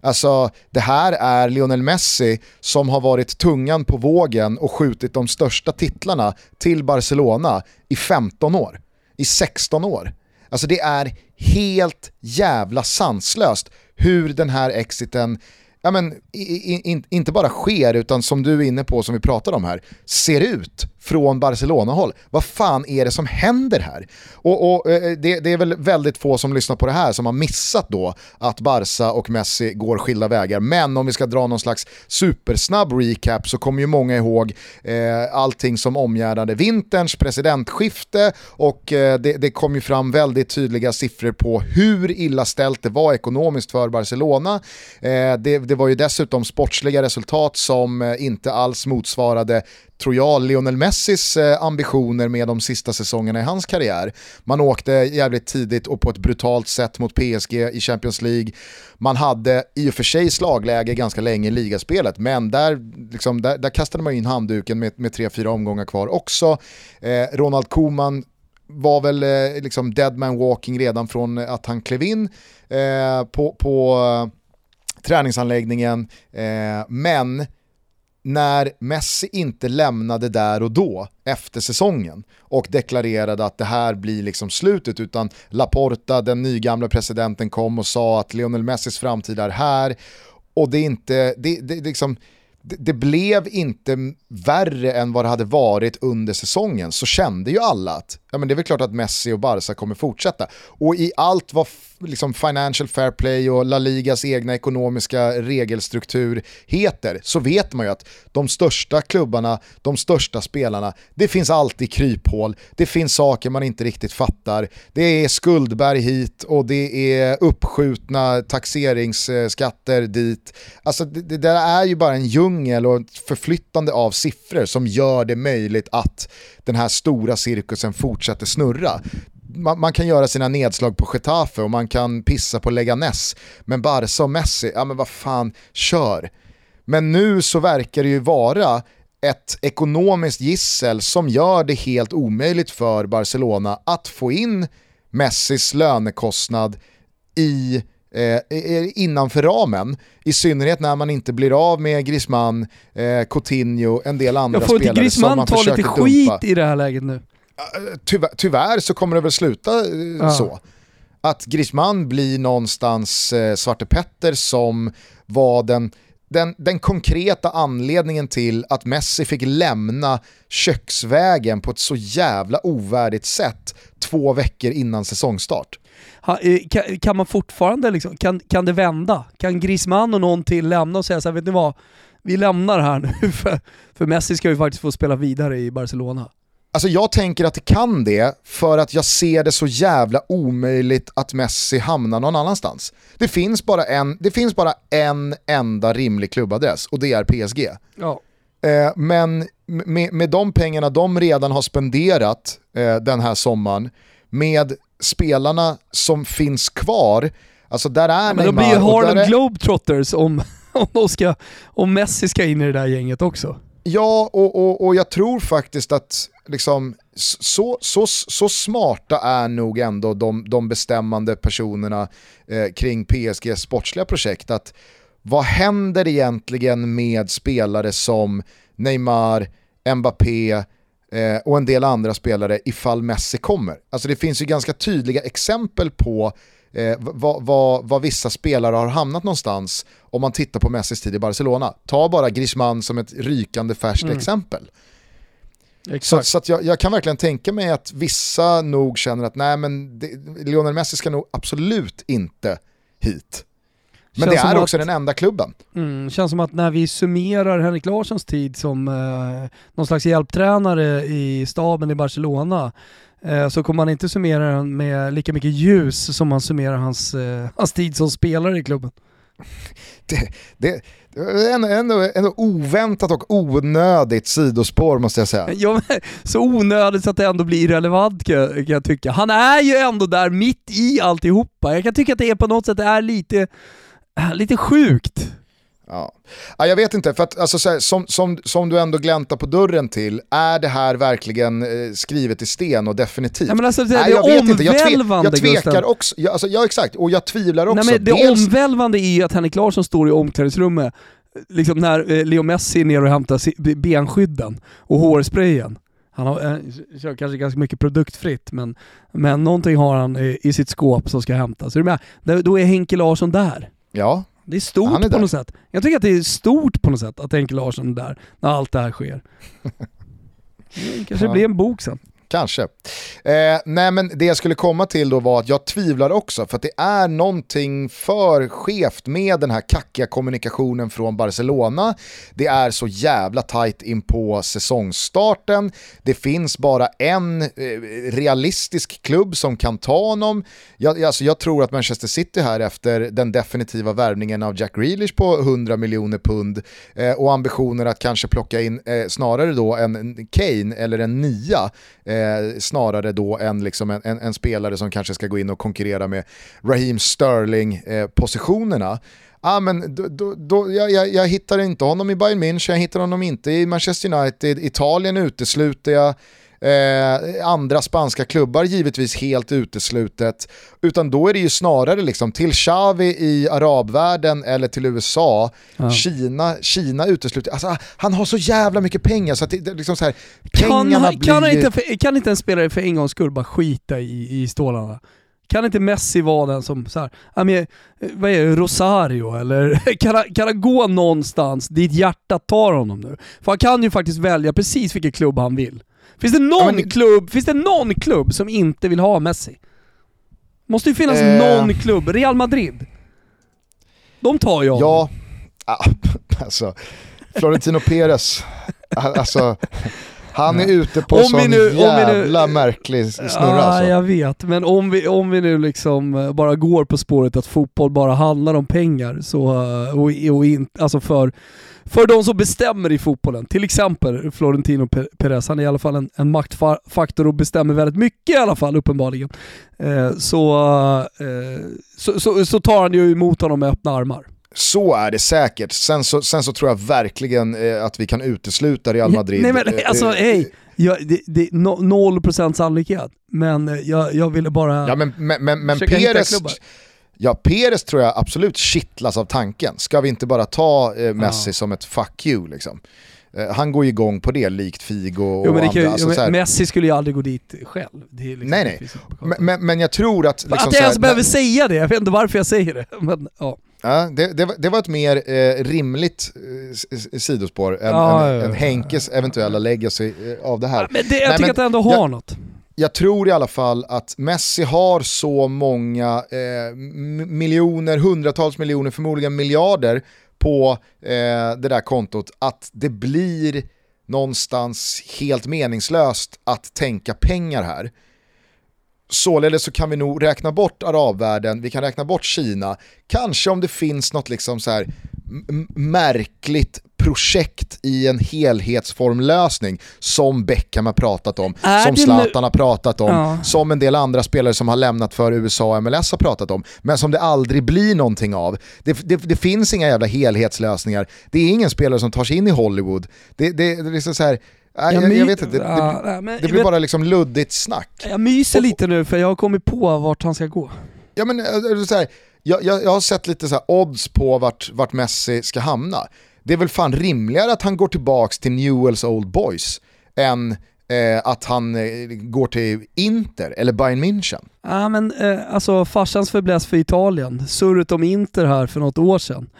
Alltså det här är Lionel Messi som har varit tungan på vågen och skjutit de största titlarna till Barcelona i 15 år, i 16 år. Alltså det är helt jävla sanslöst hur den här exiten ja, men, i, in, inte bara sker utan som du är inne på, som vi pratar om här, ser ut från Barcelona-håll. Vad fan är det som händer här? Och, och eh, eh, det, det, är väl väldigt få som lyssnar på det här som har missat då att Barca och Messi går skilda vägar. Men om vi ska dra någon slags supersnabb recap så kommer ju många ihåg eh, allting som omgärdade vinterns presidentskifte och eh, det, det kom ju fram väldigt tydliga siffror på hur illa ställt det var ekonomiskt för Barcelona. Eh, det, det var ju dessutom sportsliga resultat som eh, inte alls motsvarade tror jag, Lionel Messis eh, ambitioner med de sista säsongerna i hans karriär. Man åkte jävligt tidigt och på ett brutalt sätt mot PSG i Champions League. Man hade i och för sig slagläge ganska länge i ligaspelet, men där, liksom, där, där kastade man in handduken med, med tre, fyra omgångar kvar också. Eh, Ronald Koeman var väl eh, liksom dead man walking redan från att han klev in eh, på, på eh, träningsanläggningen, eh, men när Messi inte lämnade där och då efter säsongen och deklarerade att det här blir liksom slutet utan Laporta, den nygamla presidenten kom och sa att Lionel Messis framtid är här och det är inte, det, det, liksom, det, blev inte värre än vad det hade varit under säsongen så kände ju alla att ja, men det är väl klart att Messi och Barca kommer fortsätta. Och i allt vad liksom financial fair play och La Ligas egna ekonomiska regelstruktur heter så vet man ju att de största klubbarna, de största spelarna, det finns alltid kryphål, det finns saker man inte riktigt fattar, det är skuldberg hit och det är uppskjutna taxeringsskatter dit. Alltså det, det där är ju bara en djungel och ett förflyttande av siffror som gör det möjligt att den här stora cirkusen fortsätter snurra. Man, man, kan göra sina nedslag på Getafe och man kan pissa på Leganes. Men Barca och Messi, ja men vad fan, kör. Men nu så verkar det ju vara ett ekonomiskt gissel som gör det helt omöjligt för Barcelona att få in Messis lönekostnad i eh, innanför ramen. I synnerhet när man inte blir av med Griezmann, eh, Coutinho, en del andra spelare som man försöker dumpa. Griezmann ta lite skit i det här läget nu? Tyvärr, tyvärr så kommer det väl sluta eh, ja. så. Att Griezmann blir någonstans eh, Svarte Petter som var den den, den, konkreta anledningen till att Messi fick lämna köksvägen på ett så jävla ovärdigt sätt två veckor innan säsongstart. Eh, kan, kan, man fortfarande, liksom, kan, kan det vända? Kan Griezmann och någon till lämna och säga så här, vet ni vad? Vi lämnar här nu <laughs> för, för Messi ska ju faktiskt få spela vidare i Barcelona. Alltså jag tänker att det kan det för att jag ser det så jävla omöjligt att Messi hamnar någon annanstans. Det finns bara en, det finns bara en enda rimlig klubbadress och det är PSG. Ja. Eh, men med, med de pengarna de redan har spenderat eh, den här sommaren, med spelarna som finns kvar, alltså där är ja, men Neymar... Men de blir ju Harlem är... Globetrotters om, <laughs> om, ska, om Messi ska in i det där gänget också. Ja, och, och, och jag tror faktiskt att liksom, så, så, så smarta är nog ändå de, de bestämmande personerna eh, kring PSGs sportsliga projekt. Att vad händer egentligen med spelare som Neymar, Mbappé eh, och en del andra spelare ifall Messi kommer? Alltså det finns ju ganska tydliga exempel på eh, vad, vad, vad vissa spelare har hamnat någonstans om man tittar på Messis tid i Barcelona. Ta bara Griezmann som ett rykande färskt mm. exempel. Så, så jag, jag, kan verkligen tänka mig att vissa nog känner att nej men det, Lionel Messi ska nog absolut inte hit. Men känns det är också att, den enda klubben. Mm, känns som att när vi summerar Henrik Larssons tid som eh, någon slags hjälptränare i staben i Barcelona eh, så kommer man inte summera den med lika mycket ljus som man summerar hans, eh, hans tid som spelare i klubben. <laughs> Det, det, ändå, ändå, ändå oväntat och onödigt sidospår måste jag säga. <laughs> Ja, så onödigt så att det ändå blir relevant kan, kan jag tycka. Han är ju ändå där mitt i alltihopa. Jag kan tycka att det är på något sätt är lite lite sjukt. Ja. ja. jag vet inte, för att alltså, här, som, som, som du ändå gläntar på dörren till, är det här verkligen eh, skrivet i sten och definitivt? Ja, men alltså, det, Nej, jag vet inte. Jag, tve, jag tvekar också, jag, alltså, ja exakt, och jag tvivlar också. Nej, men det Dels... omvälvande är ju att Henrik Larsson står i omklädningsrummet, liksom när eh, Leo Messi är nere och hämtar benskydden och hårsprayen. Han har, eh, kör kanske ganska mycket produktfritt, men, men någonting har han i, i sitt skåp som ska hämtas. Så med, då är Henke Larsson där. Ja. Det är stort är på något sätt. Jag tycker att det är stort på något sätt att Henke Larsson är där när allt det här sker. <laughs> Det kanske ja. blir en bok sen. Kanske. Eh, nej men det jag skulle komma till då var att jag tvivlar också för att det är någonting för skevt med den här kackiga kommunikationen från Barcelona. Det är så jävla tajt in på säsongsstarten. Det finns bara en eh, realistisk klubb som kan ta honom. Jag, alltså jag tror att Manchester City här efter den definitiva värvningen av Jack Grealish på 100 miljoner pund eh, och ambitioner att kanske plocka in eh, snarare då en Kane eller en nia eh, eh, snarare då än liksom en, en, en, spelare som kanske ska gå in och konkurrera med Raheem Sterling-positionerna. Eh, ah, men då, då, då, jag, jag, jag, hittar inte honom i Bayern München, jag hittar honom inte i Manchester United, Italien utesluter jag. Eh, andra spanska klubbar givetvis helt uteslutet. Utan då är det ju snarare liksom till Xavi i arabvärlden eller till USA. Ja. Kina, Kina uteslutet. Alltså, han har så jävla mycket pengar så att det, liksom så här, pengarna kan, kan, blir... inte, kan inte en spelare för en gångs skull bara skita i, i stålarna? Kan inte Messi vara den som, så här, vad är det, Rosario eller <laughs> kan han, kan han gå någonstans dit hjärtat tar honom nu? För han kan ju faktiskt välja precis vilken klubb han vill. Finns det någon, men... klubb, finns det någon klubb som inte vill ha Messi? Måste ju finnas eh... någon klubb. Real Madrid. De tar jag. Ja, <laughs> alltså Florentino Perez. Alltså, han är ute på om sån nu, jävla nu, märklig snurra ja, alltså. jag vet. Men om vi, om vi nu liksom eh, bara går på spåret att fotboll bara handlar om pengar, så, eh, och, och in, alltså för, för de som bestämmer i fotbollen, till exempel Florentino Perez, han är i alla fall en, en maktfaktor och bestämmer väldigt mycket i alla fall uppenbarligen, eh, så, eh, så, så, så tar han ju emot honom med öppna armar. Så är det säkert. Sen så, sen så tror jag verkligen eh, att vi kan utesluta Real Madrid. Nej men alltså eh, hej, ja, det, det, no, noll procent sannolikhet. Men eh, jag, jag ville bara ja, men, men, men, men Peres, Ja, Peres tror jag absolut kittlas av tanken. Ska vi inte bara ta eh, Messi ja. som ett fuck you liksom? Eh, han går ju igång på det likt Figo och jo, men andra. Alltså, jo, Messi skulle ju aldrig gå dit själv. Liksom, nej nej, men, men, men, jag tror att... Liksom, att jag ens behöver säga det, jag vet inte varför jag säger det. <laughs> Men, ja. Ja, det, det, det, var ett mer eh, rimligt eh, sidospår än, ja, än, ja, än Henkes eventuella legacy eh, av det här. men det, jag Nej, tycker men, att det ändå har jag, något. Jag tror i alla fall att Messi har så många eh, miljoner, hundratals miljoner, förmodligen miljarder på eh, det där kontot att det blir någonstans helt meningslöst att tänka pengar här. Således så kan vi nog räkna bort arabvärlden, vi kan räkna bort Kina, kanske om det finns något liksom så här märkligt projekt i en helhetsformlösning som Beckham har pratat om, är som Zlatan har pratat om, ja. som en del andra spelare som har lämnat för USA och MLS har pratat om, men som det aldrig blir någonting av. Det, det, det finns inga jävla helhetslösningar, det är ingen spelare som tar sig in i Hollywood. Det, det, det är liksom så här, jag, jag, jag, vet inte, det, det, men, det blir bara liksom luddigt snack. Jag myser lite nu för jag har kommit på vart han ska gå. Ja men eh, så här, jag, jag, jag, har sett lite så odds på vart, vart Messi ska hamna. Det är väl fan rimligare att han går tillbaks till Newells Old Boys än eh, att han eh, går till Inter eller Bayern München. Ja men eh, alltså farsans fäbless för Italien, surret om Inter här för något år sedan.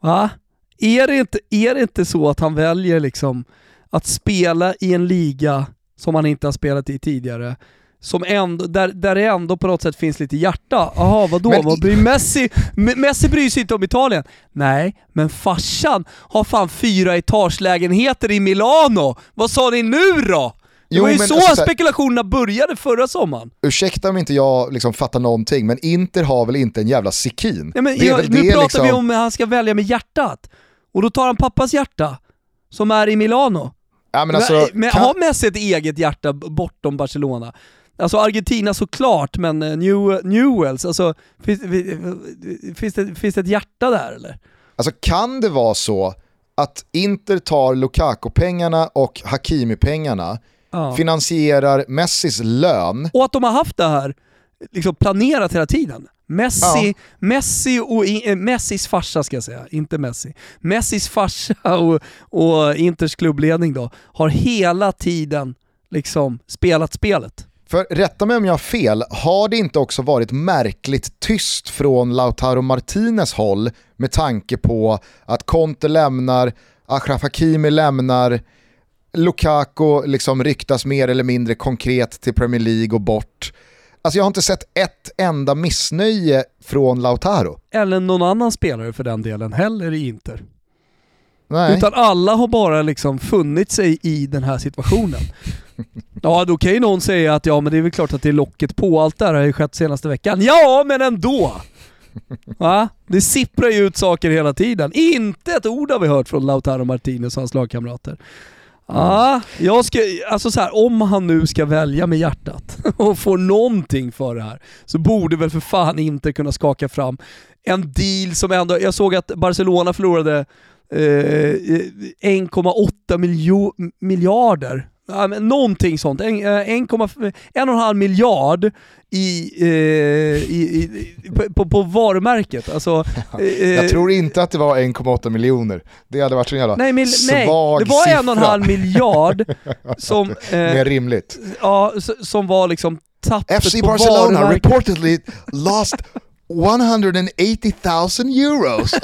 Va? Är det inte, är det inte så att han väljer liksom att spela i en liga som han inte har spelat i tidigare, som ändå, där, där det ändå på något sätt finns lite hjärta. Jaha, vadå? Men vad bryr Messi? Messi bryr sig inte om Italien. Nej, men farsan har fan fyra etagelägenheter i Milano. Vad sa ni nu då? Det jo, var ju så alltså, spekulationerna började förra sommaren. Ursäkta om inte jag liksom fattar någonting, men Inter har väl inte en jävla sikin? Ja, men jag, nu pratar liksom... vi om att han ska välja med hjärtat. Och då tar han pappas hjärta, som är i Milano. Ja, men alltså, men, kan... Har Messi ett eget hjärta bortom Barcelona? Alltså Argentina såklart, men eh, New, Newells, alltså, finns, finns, det, finns det ett hjärta där eller? Alltså kan det vara så att Inter tar Lukaku-pengarna och Hakimi-pengarna, ja. finansierar Messis lön. Och att de har haft det här liksom planerat hela tiden. Messi, ja. Messi och äh, Messis farsa ska jag säga, inte Messi. Messis farsa <laughs> och, och Inters klubbledning då, har hela tiden liksom spelat spelet. För rätta mig om jag har fel, har det inte också varit märkligt tyst från Lautaro Martinez håll med tanke på att Conte lämnar, Achraf Hakimi lämnar, Lukaku liksom ryktas mer eller mindre konkret till Premier League och bort. Alltså jag har inte sett ett enda missnöje från Lautaro. Eller någon annan spelare för den delen heller i Inter. Nej. Utan alla har bara liksom funnit sig i den här situationen. <laughs> Ja, då kan ju någon säga att ja, men det är väl klart att det är locket på. Allt det här har ju skett senaste veckan. Ja, men ändå! <laughs> Va? Det sipprar ju ut saker hela tiden. Inte ett ord har vi hört från Lautaro Martinez och hans lagkamrater. Ja, jag ska, alltså så här, om han nu ska välja med hjärtat <laughs> och få någonting för det här, så borde väl för fan inte kunna skaka fram en deal som ändå, jag såg att Barcelona förlorade eh, eh 1,8 miljarder någonting sånt. En, eh, en, en och en halv miljard i, eh, i, i, på, på varumärket. Alltså, <laughs> eh, jag tror inte att det var 1,8 miljoner. Det hade varit så jävla nej, mil, svag nej, det var siffra. en och en halv miljard <laughs> som... Eh, Mer rimligt. Ja, som var liksom tappet FC på Barcelona varumärket. reportedly lost <laughs> 180 000 euros.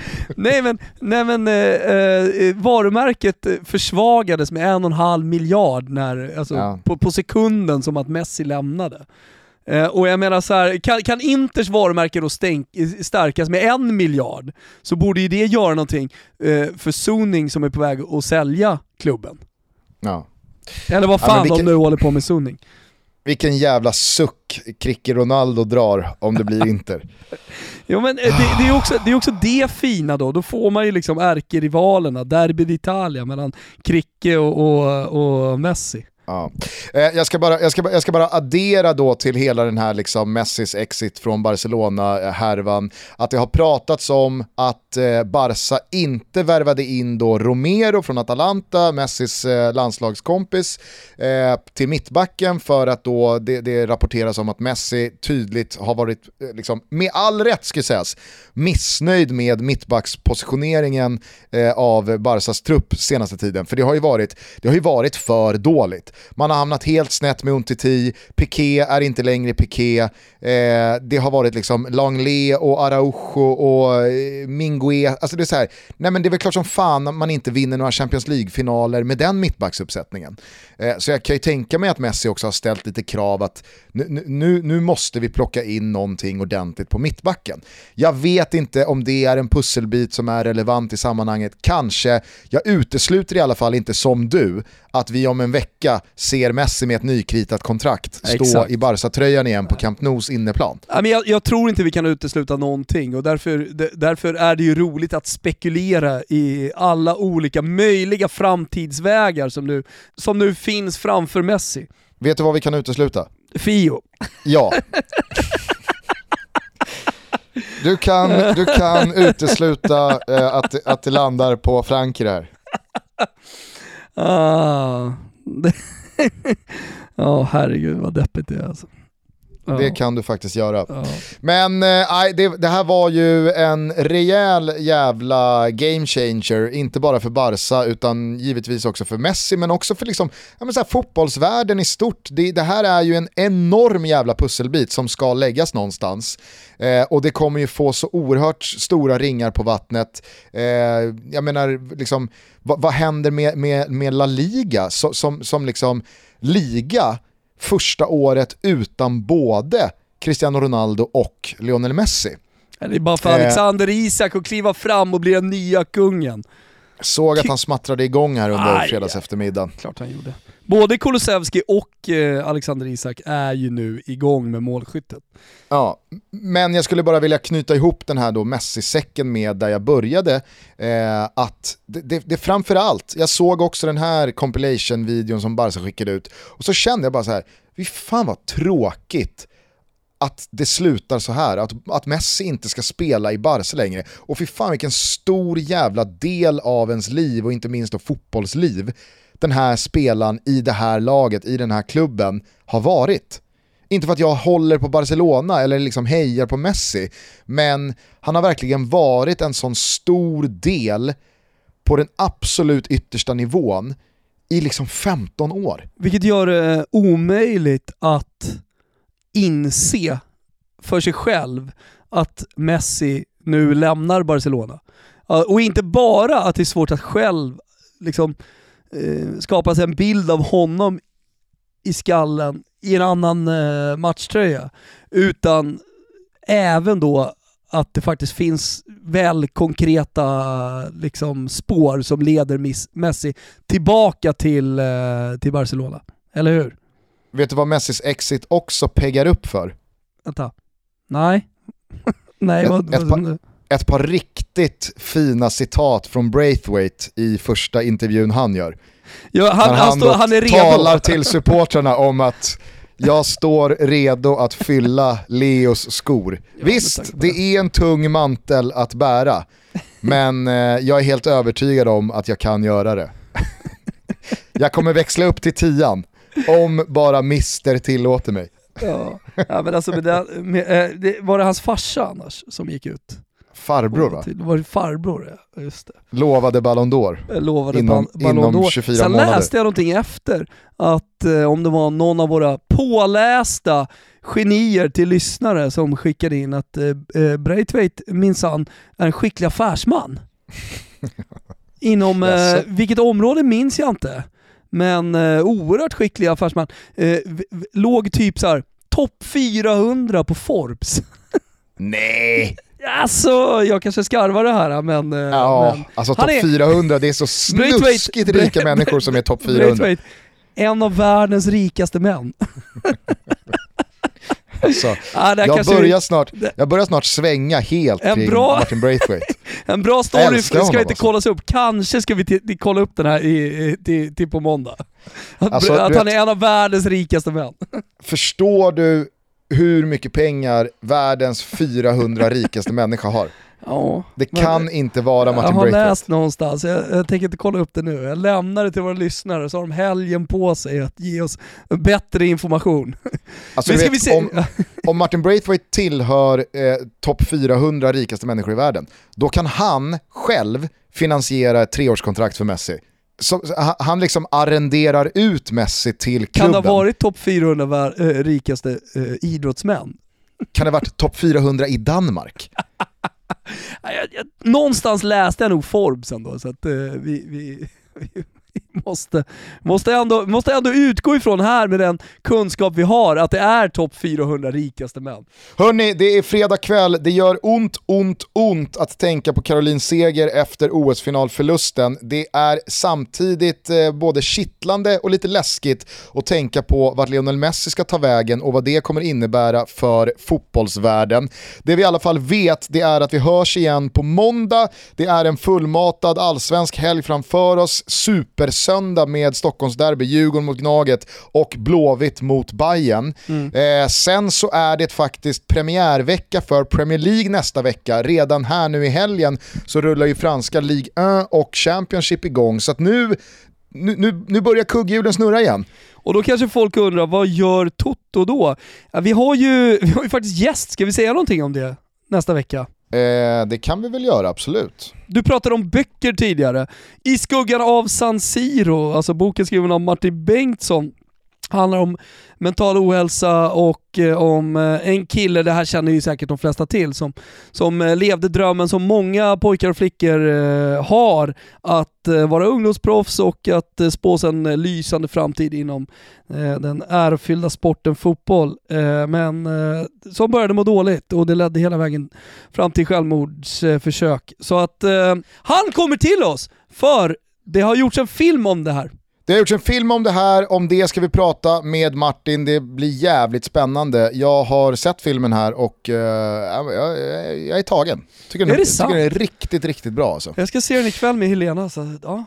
<laughs> nej men, nej, men eh, eh, varumärket försvagades med en och en halv miljard när, alltså, ja. på, på, sekunden som att Messi lämnade. Eh, och jag menar så här, kan, kan Inters varumärke då stänk, stärkas med en miljard så borde ju det göra någonting eh, för Suning som är på väg att sälja klubben. Ja. Eller vad fan ja, vilken, de nu håller på med Suning. Vilken jävla suck Cricke Ronaldo drar om det blir Inter. <laughs> Jo men eh, det, det, är också, det är också det fina då, då får man ju liksom ärkerivalerna, Derby d'Italia mellan Kricke och, och, och Messi. Ja. Eh, jag, ska bara, jag, ska, jag ska bara addera då till hela den här liksom Messis exit från Barcelona-härvan, att det har pratats om att Barça Barca inte värvade in då Romero från Atalanta, Messis eh, landslagskompis, till mittbacken för att då det, det rapporteras om att Messi tydligt har varit, liksom, med all rätt ska sägas, missnöjd med mittbackspositioneringen av Barcas trupp senaste tiden. För det har ju varit, det har ju varit för dåligt. Man har hamnat helt snett med Untiti, Piqué är inte längre Piqué, eh, det har varit liksom Langley och Araujo och eh, Mingue, alltså det är så här, nej men det är väl klart som fan man inte vinner några Champions League-finaler med den mittbacksuppsättningen. Eh, så jag kan ju tänka mig att Messi också har ställt lite krav att nu, nu, nu måste vi plocka in någonting ordentligt på mittbacken. Jag vet inte om det är en pusselbit som är relevant i sammanhanget, kanske. Jag utesluter i alla fall inte som du att vi om en vecka ser Messi med ett nykritat kontrakt stå Exakt. i Barca-tröjan igen på Camp Nous inneplan. Ja, men jag, jag, tror inte vi kan utesluta någonting och därför, därför är det ju roligt att spekulera i alla olika möjliga framtidsvägar som nu, som nu finns framför Messi. Vet du vad vi kan utesluta? Fio. Ja. <laughs> Du kan, du kan utesluta eh, att, att det landar på Frankrike här. Ah. <laughs> Ja, oh, herregud vad deppigt det är alltså. Ja. Det kan du faktiskt göra. Ja. Men äh, det, det, här var ju en rejäl jävla game changer, inte bara för Barca utan givetvis också för Messi men också för liksom, ja, men så här, fotbollsvärlden i stort. Det, det, här är ju en enorm jävla pusselbit som ska läggas någonstans. Eh, och det kommer ju få så oerhört stora ringar på vattnet. Eh, jag menar, liksom, vad, vad händer med, med, med La Liga som, som, som liksom liga första året utan både Cristiano Ronaldo och Lionel Messi. Det är bara för Alexander eh, Isak att kliva fram och bli den nya kungen. Såg att han smattrade igång här under Aj, fredags eftermiddag. Klart han gjorde. Både Kulusevski och eh, Alexander Isak är ju nu igång med målskyttet. Ja, men jag skulle bara vilja knyta ihop den här då Messi-säcken med där jag började. Eh, att det, det, det framförallt, jag såg också den här compilation-videon som Barca skickade ut och så kände jag bara så här, vi fan vad tråkigt att det slutar så här, att, att Messi inte ska spela i Barca längre. Och fy fan vilken stor jävla del av ens liv och inte minst då fotbollsliv den här spelaren i det här laget, i den här klubben har varit. Inte för att jag håller på Barcelona eller liksom hejar på Messi, men han har verkligen varit en sån stor del på den absolut yttersta nivån i liksom 15 år. Vilket gör det omöjligt att inse för sig själv att Messi nu lämnar Barcelona. Och inte bara att det är svårt att själv liksom, eh, skapa sig en bild av honom i skallen i en annan eh, matchtröja, utan även då att det faktiskt finns väl konkreta liksom, spår som leder Messi tillbaka till, eh, till Barcelona. Eller hur? Vet du vad Messis exit också peggar upp för? Vänta. Nej. <laughs> Nej, ett, vad, ett, par, ett par riktigt fina citat från Braithwaite i första intervjun han gör. Ja, han, han, han, stå, han är redo. talar till supportrarna om att jag står redo att fylla Leos skor. Ja, Visst, det är en tung mantel att bära, men eh, jag är helt övertygad om att jag kan göra det. <laughs> jag kommer växla upp till tian, om bara Mister tillåter mig. Ja, ja men alltså med det, med, eh, det, var det hans farsa annars som gick ut? Farbror va? Det var farbror ja, just det. Lovade Ballon d'Or. Lovade inom, Ballon d'Or. 24 Sen månader. läste jag någonting efter, att eh, om det var någon av våra pålästa genier till lyssnare som skickade in att eh, eh Braithwaite minsann är en skicklig affärsman. <laughs> Inom, eh, vilket område minns jag inte men eh, oerhört skicklig affärsman. Eh, låg typ så här topp 400 på Forbes. Nej! Alltså, jag kanske skarvar det här men... Eh, ja, men alltså topp 400, det är så <laughs> snuskigt rika människor som är topp 400. En av världens rikaste män. <laughs> Alltså, <laughs> ah, jag, börjar snart, jag börjar snart svänga helt en kring bra, Martin Braithwaite. en bra story ska inte alltså. kollas upp, kanske ska vi kolla upp den här i, till, till på måndag. Att, alltså, att han är en av världens rikaste män. Förstår du hur mycket pengar världens 400 rikaste människa har? Ja, det kan inte vara Martin Jag har Braithwaite. läst någonstans, jag, jag, tänker inte kolla upp det nu. Jag lämnar det till våra lyssnare så har de helgen på sig att ge oss bättre information. Alltså, vet, vi se... om, om, Martin Braithwaite tillhör eh, topp 400 rikaste människor i världen, då kan han själv finansiera ett treårskontrakt för Messi. Så, han liksom arrenderar ut Messi till klubben. Kan det ha varit topp 400 äh, rikaste äh, idrottsmän? Kan det ha varit topp 400 i Danmark? <laughs> jag, jag, någonstans läste jag nog Forbes ändå, så att uh, vi, vi, <laughs> vi, måste, måste, ändå, måste ändå utgå ifrån här med den kunskap vi har att det är topp 400 rikaste män. Hörni, det är fredag kväll, det gör ont, ont, ont att tänka på Caroline Seger efter OS-finalförlusten. Det är samtidigt eh, både kittlande och lite läskigt att tänka på vart Lionel Messi ska ta vägen och vad det kommer innebära för fotbollsvärlden. Det vi i alla fall vet det är att vi hörs igen på måndag. Det är en fullmatad allsvensk helg framför oss. Super supersöndag med Stockholmsderby, Djurgården mot Gnaget och Blåvitt mot Bayern. Mm. Eh, sen så är det faktiskt premiärvecka för Premier League nästa vecka. Redan här nu i helgen så rullar ju franska Ligue 1 och Championship igång. Så att nu nu, nu, nu börjar kugghjulen snurra igen. Och då kanske folk undrar, vad gör Toto då? Ja, vi, har ju, <laughs> vi har ju faktiskt gäst, ska vi säga någonting om det nästa vecka? Eh, det kan vi väl göra, absolut. Du pratade om böcker tidigare. I skuggan av San Siro, alltså boken skriven av Martin Bengtsson, handlar om mental ohälsa och eh, om eh, en kille, det här känner ju säkert de flesta till, som, som eh, levde drömmen som många pojkar och flickor har, att vara ungdomsproffs och att spås en lysande framtid inom den ärofyllda sporten fotboll. men som började må dåligt och det ledde hela vägen fram till självmordsförsök. Så att han kommer till oss, för det har gjorts en film om det här. Det har gjorts en film om det här, om det ska vi prata med Martin, det blir jävligt spännande. Jag har sett filmen här och uh, jag, jag, är tagen. Tycker är den, det sant? tycker den är riktigt, riktigt bra alltså. Jag ska se den ikväll med Helena, så ja.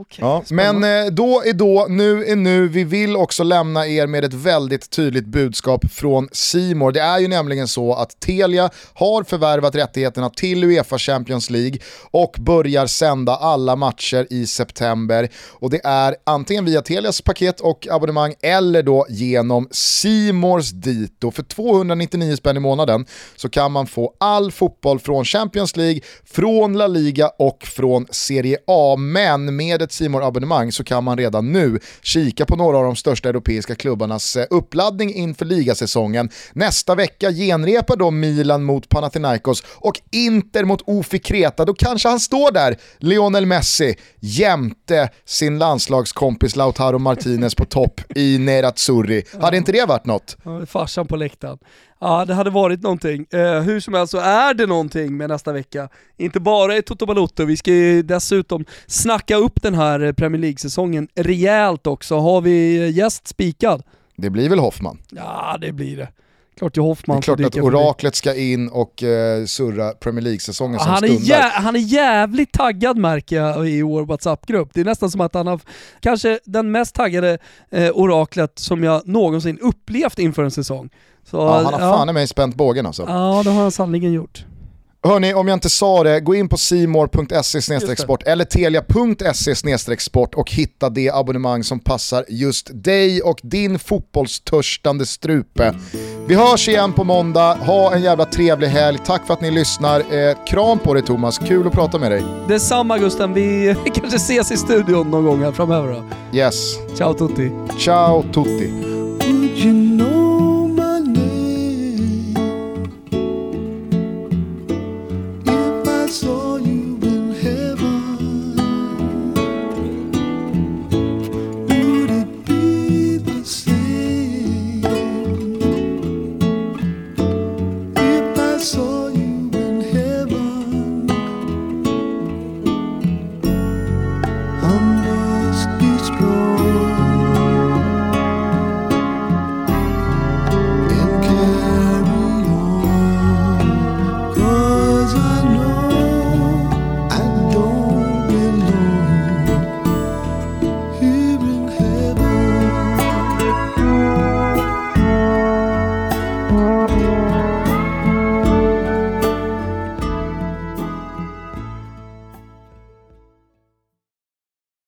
Okay, ja, men eh, då är då, nu är nu. Vi vill också lämna er med ett väldigt tydligt budskap från Simor. Det är ju nämligen så att Telia har förvärvat rättigheterna till Uefa Champions League och börjar sända alla matcher i september. Och det är antingen via Telias paket och abonnemang eller då genom Simors dito. För 299 spänn i månaden så kan man få all fotboll från Champions League, från La Liga och från Serie A. Men med ett simor abonnemang så kan man redan nu kika på några av de största europeiska klubbarnas eh, uppladdning inför ligasäsongen. Nästa vecka genrepar då Milan mot Panathinaikos och Inter mot Ofi Kreta. Då kanske han står där, Lionel Messi, jämte sin landslagskompis Lautaro Martinez på topp i Nerazzurri. Hade inte det varit något? farsan på läktaren. Ja, det hade varit någonting. Eh, hur som helst så är det någonting med nästa vecka. Inte bara i Toto Balotto, vi ska ju dessutom snacka upp den här Premier League-säsongen rejält också. Har vi gäst spikad? Det blir väl Hoffman? Ja, det blir det. Klart Det är klart att oraklet ska in och uh, surra Premier League-säsongen som han stundar. Är han är jävligt taggad märker jag i vår WhatsApp-grupp. Det är nästan som att han har kanske den mest taggade uh, oraklet som jag någonsin upplevt inför en säsong. Så, ja, han har ja. fan i mig spänt bågen alltså. Ja, det har han sannerligen gjort. Hörni, om jag inte sa det, gå in på simor.se sport eller telia.se sport och hitta det abonnemang som passar just dig och din fotbollstörstande strupe. Vi hörs igen på måndag, ha en jävla trevlig helg, tack för att ni lyssnar. Eh, kram på dig Thomas, kul att prata med dig. Detsamma Gusten, vi <laughs> kanske ses i studion någon gång här framöver då. Yes. Ciao tutti. Ciao tutti.